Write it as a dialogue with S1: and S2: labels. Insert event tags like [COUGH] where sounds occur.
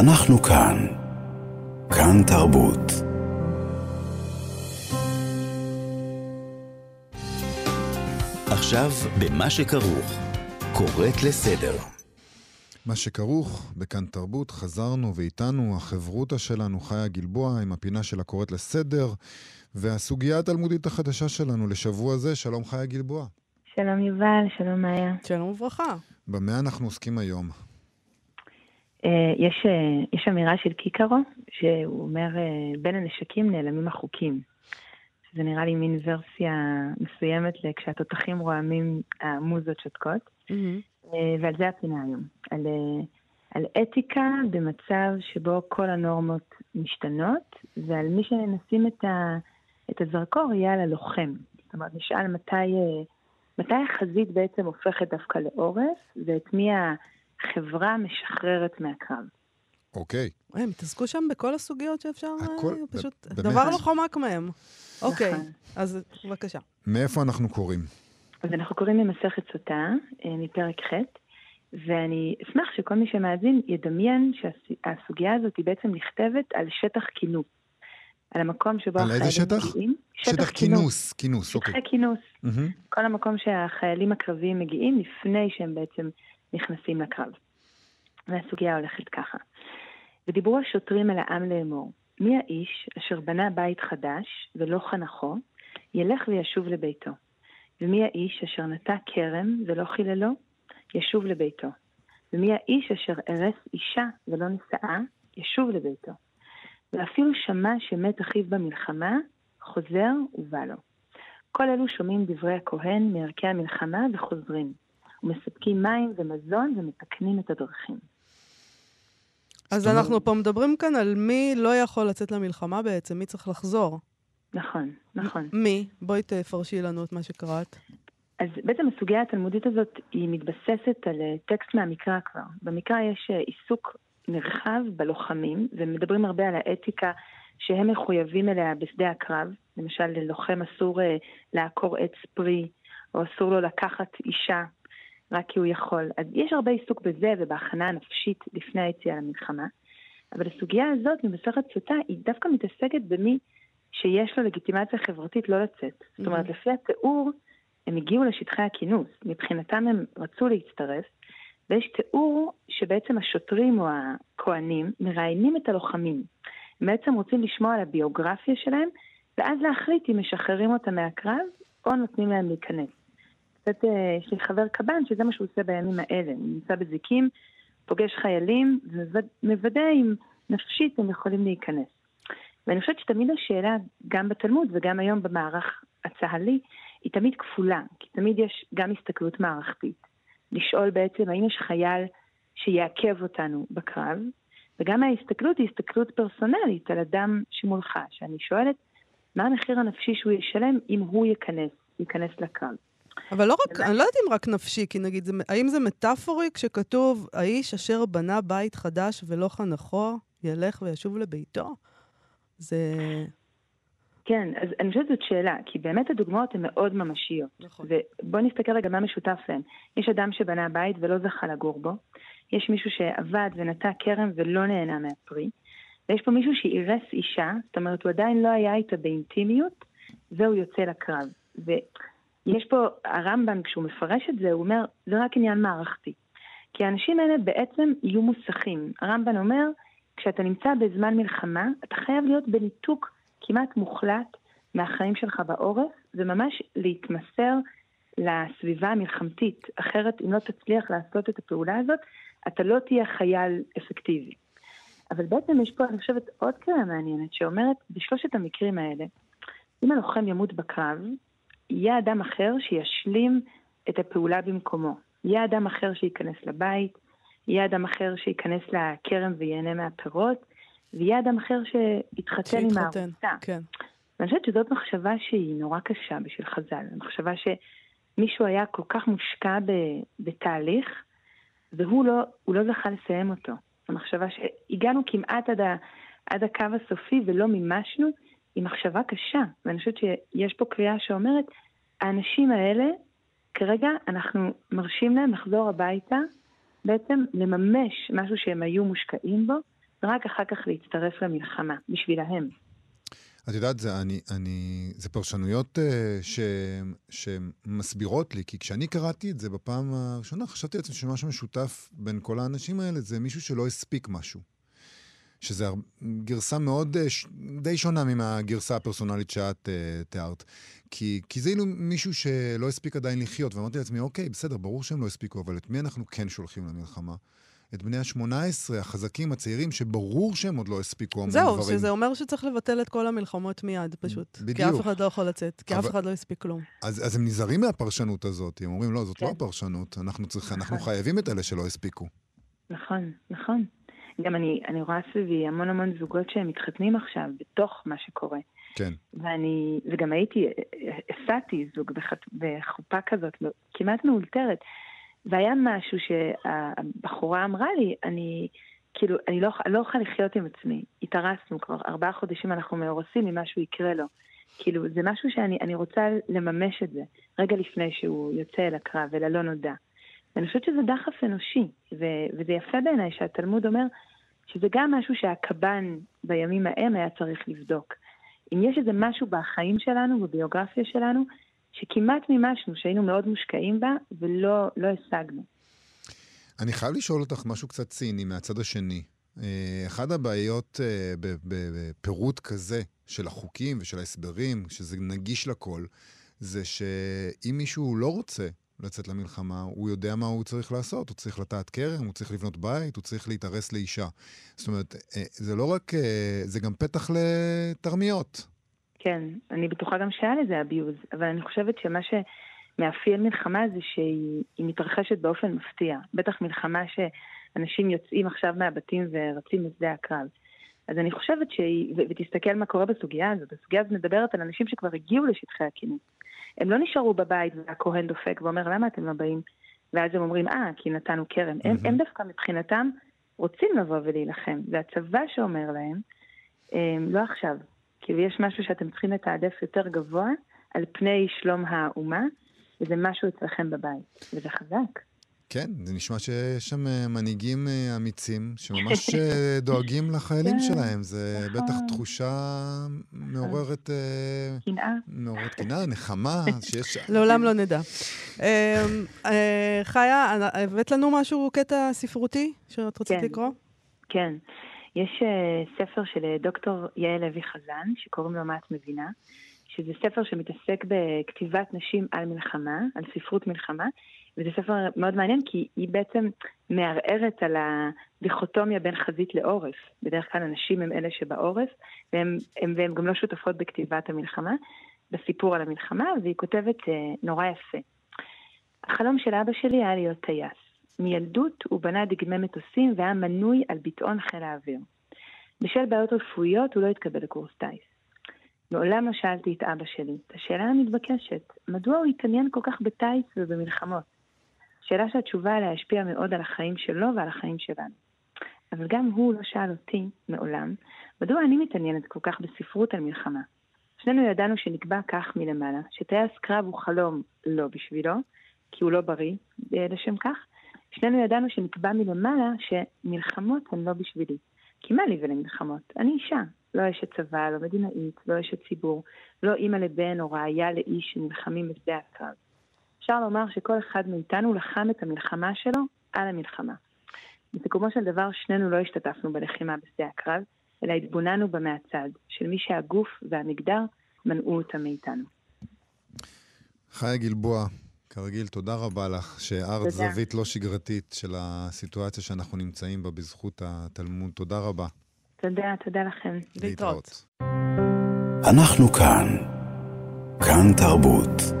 S1: אנחנו כאן. כאן תרבות. עכשיו במה שכרוך. קוראת לסדר.
S2: מה שכרוך, בכאן תרבות, חזרנו ואיתנו החברותא שלנו, חיה גלבוע, עם הפינה של הקוראת לסדר, והסוגיה התלמודית החדשה שלנו לשבוע זה, שלום חיה גלבוע.
S3: שלום יובל, שלום מאיה.
S4: שלום וברכה.
S2: במה אנחנו עוסקים היום?
S3: אה, יש, אה, יש אמירה של קיקרו, שהוא אומר, אה, בין הנשקים נעלמים החוקים. זה נראה לי מין ורסיה מסוימת לכשהתותחים רועמים, המוזות שותקות. Mm-hmm. ועל זה הפינה היום. על, על אתיקה במצב שבו כל הנורמות משתנות, ועל מי שנשים את, ה, את הזרקור יהיה על הלוחם. זאת אומרת, נשאל מתי, מתי החזית בעצם הופכת דווקא לעורף, ואת מי החברה משחררת מהקרב.
S2: אוקיי.
S4: הם התעסקו שם בכל הסוגיות שאפשר,
S2: הכל,
S4: פשוט, דבר לא חומק מהם. אוקיי, אז בבקשה.
S2: מאיפה אנחנו קוראים?
S3: אז אנחנו קוראים ממסכת סוטה, מפרק ח', ואני אשמח שכל מי שמאזין ידמיין שהסוגיה הזאת היא בעצם נכתבת על שטח כינוס. על המקום שבו.
S2: על איזה שטח? מגיעים. שטח, שטח כינוס, כינוס,
S3: אוקיי. שטחי כינוס. Mm-hmm. כל המקום שהחיילים הקרביים מגיעים לפני שהם בעצם נכנסים לקרב. והסוגיה הולכת ככה. ודיברו השוטרים אל העם לאמור, מי האיש אשר בנה בית חדש ולא חנכו, ילך וישוב לביתו. ומי האיש אשר נטע כרם ולא חיללו, ישוב לביתו. ומי האיש אשר ארס אישה ולא נשאה, ישוב לביתו. ואפילו שמע שמת אחיו במלחמה, חוזר ובא לו. כל אלו שומעים דברי הכהן מערכי המלחמה וחוזרים. ומספקים מים ומזון ומתקנים את הדרכים.
S4: אז אנחנו פה מדברים כאן על מי לא יכול לצאת למלחמה בעצם, מי צריך לחזור.
S3: נכון, נכון.
S4: מי? בואי תפרשי לנו את מה שקראת.
S3: אז בעצם הסוגיה התלמודית הזאת היא מתבססת על אה, טקסט מהמקרא כבר. במקרא יש אה, עיסוק נרחב בלוחמים, ומדברים הרבה על האתיקה שהם מחויבים אליה בשדה הקרב. למשל, ללוחם אסור אה, לעקור עץ פרי, או אסור לו לקחת אישה רק כי הוא יכול. אז יש הרבה עיסוק בזה ובהכנה הנפשית לפני היציאה למלחמה, אבל הסוגיה הזאת ממסכת סוטה היא דווקא מתעסקת במי שיש לו לגיטימציה חברתית לא לצאת. Mm-hmm. זאת אומרת, לפי התיאור, הם הגיעו לשטחי הכינוס, מבחינתם הם רצו להצטרף, ויש תיאור שבעצם השוטרים או הכוהנים מראיינים את הלוחמים. הם בעצם רוצים לשמוע על הביוגרפיה שלהם, ואז להחליט אם משחררים אותם מהקרב או נותנים להם להיכנס. קצת, אה, יש לי חבר קב"ן שזה מה שהוא עושה בימים האלה. הוא נמצא בזיקים, פוגש חיילים, ומוודא אם נפשית הם יכולים להיכנס. ואני חושבת שתמיד השאלה, גם בתלמוד וגם היום במערך הצה"לי, היא תמיד כפולה, כי תמיד יש גם הסתכלות מערכתית. לשאול בעצם האם יש חייל שיעכב אותנו בקרב, וגם ההסתכלות היא הסתכלות פרסונלית על אדם שמולך, שאני שואלת, מה המחיר הנפשי שהוא ישלם אם הוא ייכנס, ייכנס לקרב.
S4: אבל לא רק, אני לא יודעת אם רק נפשי, כי נגיד, זה, האם זה מטאפורי כשכתוב, האיש אשר בנה בית חדש ולא חנכו, ילך וישוב לביתו? זה...
S3: כן, אז אני חושבת שזאת שאלה, כי באמת הדוגמאות הן מאוד ממשיות. נכון. ובואו נסתכל רגע מה משותף להן. יש אדם שבנה בית ולא זכה לגור בו, יש מישהו שעבד ונטע כרם ולא נהנה מהפרי, ויש פה מישהו שאירס אישה, זאת אומרת, הוא עדיין לא היה איתה באינטימיות, והוא יוצא לקרב. ו... יש פה, הרמב"ם, כשהוא מפרש את זה, הוא אומר, זה רק עניין מערכתי. כי האנשים האלה בעצם יהיו מוסכים. הרמב"ם אומר, כשאתה נמצא בזמן מלחמה, אתה חייב להיות בניתוק כמעט מוחלט מהחיים שלך בעורף, וממש להתמסר לסביבה המלחמתית. אחרת, אם לא תצליח לעשות את הפעולה הזאת, אתה לא תהיה חייל אפקטיבי. אבל בעצם יש פה, אני חושבת, עוד קריאה מעניינת, שאומרת, בשלושת המקרים האלה, אם הלוחם ימות בקרב, יהיה אדם אחר שישלים את הפעולה במקומו. יהיה אדם אחר שייכנס לבית, יהיה אדם אחר שייכנס לכרם וייהנה מהפירות, ויהיה אדם אחר שיתחתן עם הארוסה.
S4: כן.
S3: ואני חושבת שזאת מחשבה שהיא נורא קשה בשביל חז"ל. מחשבה שמישהו היה כל כך מושקע ב, בתהליך, והוא לא, לא זכה לסיים אותו. המחשבה שהגענו כמעט עד, ה, עד הקו הסופי ולא מימשנו, היא מחשבה קשה, ואני חושבת שיש פה קריאה שאומרת, האנשים האלה, כרגע אנחנו מרשים להם לחזור הביתה, בעצם לממש משהו שהם היו מושקעים בו, רק אחר כך להצטרף למלחמה, בשבילהם.
S2: את יודעת, זה, אני, אני, זה פרשנויות uh, ש, שמסבירות לי, כי כשאני קראתי את זה בפעם הראשונה, חשבתי לעצמי שמשהו משותף בין כל האנשים האלה זה מישהו שלא הספיק משהו. שזה גרסה מאוד, uh, די שונה מהגרסה הפרסונלית שאת uh, תיארת. כי, כי זה אילו מישהו שלא הספיק עדיין לחיות, ואמרתי לעצמי, אוקיי, בסדר, ברור שהם לא הספיקו, אבל את מי אנחנו כן שולחים למלחמה? את בני ה-18, החזקים, הצעירים, שברור שהם עוד לא הספיקו המון
S4: דברים. זהו, שזה אומר שצריך לבטל את כל המלחמות מיד, פשוט. בדיוק. כי אף אחד לא יכול לצאת, כי אבל... אף אחד לא הספיק כלום.
S2: אז, אז הם נזהרים מהפרשנות הזאת, הם אומרים, לא, זאת לא כן. לא הפרשנות, אנחנו, צריך, נכון. אנחנו חייבים את אלה שלא הספיקו.
S3: נכון, נכון. גם אני, אני רואה סביבי המון המון זוגות שהם מתחתנים עכשיו, בתוך מה שקורה.
S2: כן.
S3: ואני, וגם הייתי, הסעתי זוג בחופה כזאת, כמעט מאולתרת. והיה משהו שהבחורה אמרה לי, אני, כאילו, אני לא, לא אוכל לחיות עם עצמי. התארסנו כבר, ארבעה חודשים אנחנו מאורסים ממשהו יקרה לו. כאילו, זה משהו שאני רוצה לממש את זה, רגע לפני שהוא יוצא אל הקרב, אל הלא נודע. ואני חושבת שזה דחף אנושי, ו- וזה יפה בעיניי שהתלמוד אומר שזה גם משהו שהקב"ן בימים ההם היה צריך לבדוק. אם יש איזה משהו בחיים שלנו, בביוגרפיה שלנו, שכמעט מימשנו, שהיינו מאוד מושקעים בה, ולא לא השגנו.
S2: אני חייב לשאול אותך משהו קצת ציני מהצד השני. אה, אחת הבעיות אה, בפירוט כזה של החוקים ושל ההסברים, שזה נגיש לכל, זה שאם מישהו לא רוצה לצאת למלחמה, הוא יודע מה הוא צריך לעשות. הוא צריך לטעת כרם, הוא צריך לבנות בית, הוא צריך להתארס לאישה. זאת אומרת, אה, זה לא רק, זה גם פתח לתרמיות.
S3: כן, אני בטוחה גם שהיה לזה abuse, אבל אני חושבת שמה שמאפיין מלחמה זה שהיא מתרחשת באופן מפתיע. בטח מלחמה שאנשים יוצאים עכשיו מהבתים ורצים לשדה הקרב. אז אני חושבת שהיא, ותסתכל מה קורה בסוגיה הזאת, הסוגיה הזאת מדברת על אנשים שכבר הגיעו לשטחי הכינוס. הם לא נשארו בבית והכהן דופק ואומר, למה אתם לא באים? ואז הם אומרים, אה, כי נתנו כרם. Mm-hmm. הם, הם דווקא מבחינתם רוצים לבוא ולהילחם. והצבא שאומר להם, לא עכשיו, כאילו יש משהו שאתם צריכים לתעדף יותר גבוה על פני שלום האומה, וזה משהו אצלכם בבית, וזה חזק.
S2: כן, זה נשמע שיש שם אה, מנהיגים אה, אמיצים שממש [LAUGHS] אה, דואגים לחיילים כן, שלהם. זה נכון. בטח תחושה מעוררת...
S3: קנאה.
S2: מעוררת קנאה, נחמה, [LAUGHS] שיש...
S4: לעולם לא נדע. חיה, הבאת לנו משהו, קטע ספרותי שאת רצית
S3: כן.
S4: לקרוא?
S3: כן. יש ספר של דוקטור יעל לוי חזן, שקוראים לו מה את מבינה, שזה ספר שמתעסק בכתיבת נשים על מלחמה, על ספרות מלחמה, וזה ספר מאוד מעניין כי היא בעצם מערערת על הדיכוטומיה בין חזית לעורף. בדרך כלל הנשים הם אלה שבעורף, והן גם לא שותפות בכתיבת המלחמה, בסיפור על המלחמה, והיא כותבת uh, נורא יפה. החלום של אבא שלי היה להיות טייס. מילדות הוא בנה דגמי מטוסים והיה מנוי על ביטאון חיל האוויר. בשל בעיות רפואיות הוא לא התקבל לקורס טיס. מעולם לא שאלתי את אבא שלי את השאלה המתבקשת, מדוע הוא התעניין כל כך בטיס ובמלחמות? שאלה שהתשובה עליה השפיעה מאוד על החיים שלו ועל החיים שלנו. אבל גם הוא לא שאל אותי, מעולם, מדוע אני מתעניינת כל כך בספרות על מלחמה. שנינו ידענו שנקבע כך מלמעלה, שטייס קרב הוא חלום לא בשבילו, כי הוא לא בריא לשם כך, שנינו ידענו שנקבע מלמעלה שמלחמות הן לא בשבילי. כי מה לי ולמלחמות? אני אישה, לא אשת צבא, לא מדינאית, לא אשת ציבור, לא אימא לבן או רעיה לאיש שנלחמים בשדה הקרב. אפשר לומר שכל אחד מאיתנו לחם את המלחמה שלו על המלחמה. בסיכומו של דבר, שנינו לא השתתפנו בלחימה בשדה הקרב, אלא התבוננו בה מהצד, של מי שהגוף והמגדר מנעו אותה מאיתנו.
S2: חיה גלבוע, כרגיל, תודה רבה לך, שהארת זווית לא שגרתית של הסיטואציה שאנחנו נמצאים בה בזכות התלמוד. תודה רבה.
S3: תודה, תודה לכם.
S4: להתראות.
S1: אנחנו כאן. כאן תרבות.